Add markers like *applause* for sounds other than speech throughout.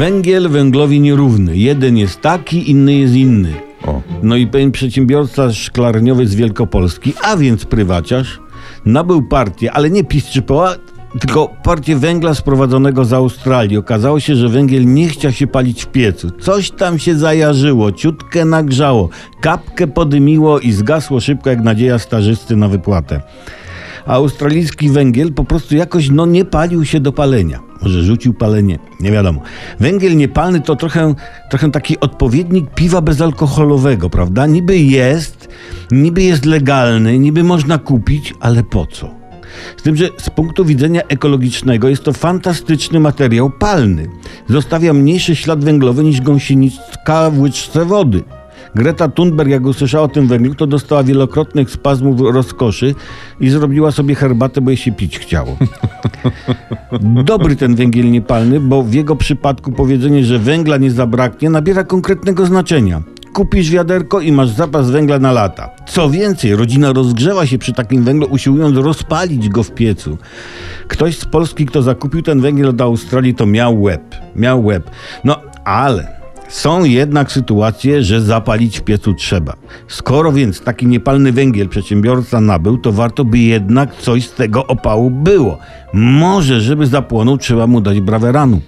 Węgiel węglowi nierówny. Jeden jest taki, inny jest inny. O. No i pewien przedsiębiorca szklarniowy z Wielkopolski, a więc prywaciarz, nabył partię, ale nie PiS czy PO, tylko partię węgla sprowadzonego z Australii. Okazało się, że węgiel nie chciał się palić w piecu. Coś tam się zajarzyło, ciutkę nagrzało, kapkę podymiło i zgasło szybko jak nadzieja stażysty na wypłatę. A australijski węgiel po prostu jakoś no nie palił się do palenia. Może rzucił palenie, nie wiadomo. Węgiel niepalny to trochę, trochę taki odpowiednik piwa bezalkoholowego, prawda? Niby jest, niby jest legalny, niby można kupić, ale po co? Z tym, że z punktu widzenia ekologicznego jest to fantastyczny materiał palny. Zostawia mniejszy ślad węglowy niż gąsienicka w łyczce wody. Greta Thunberg, jak usłyszała o tym węglu, to dostała wielokrotnych spazmów rozkoszy i zrobiła sobie herbatę, bo jej się pić chciało. *laughs* Dobry ten węgiel niepalny, bo w jego przypadku powiedzenie, że węgla nie zabraknie, nabiera konkretnego znaczenia. Kupisz wiaderko i masz zapas węgla na lata. Co więcej, rodzina rozgrzewa się przy takim węglu, usiłując rozpalić go w piecu. Ktoś z Polski, kto zakupił ten węgiel do Australii, to miał łeb. Miał łeb. No, ale są jednak sytuacje, że zapalić w piecu trzeba. Skoro więc taki niepalny węgiel przedsiębiorca nabył, to warto by jednak coś z tego opału było. Może, żeby zapłonął, trzeba mu dać braweranu.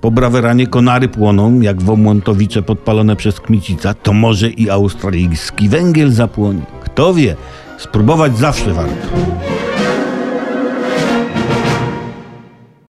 Po braweranie konary płoną, jak womontowicze podpalone przez Kmicica, to może i australijski węgiel zapłonie. Kto wie, spróbować zawsze warto.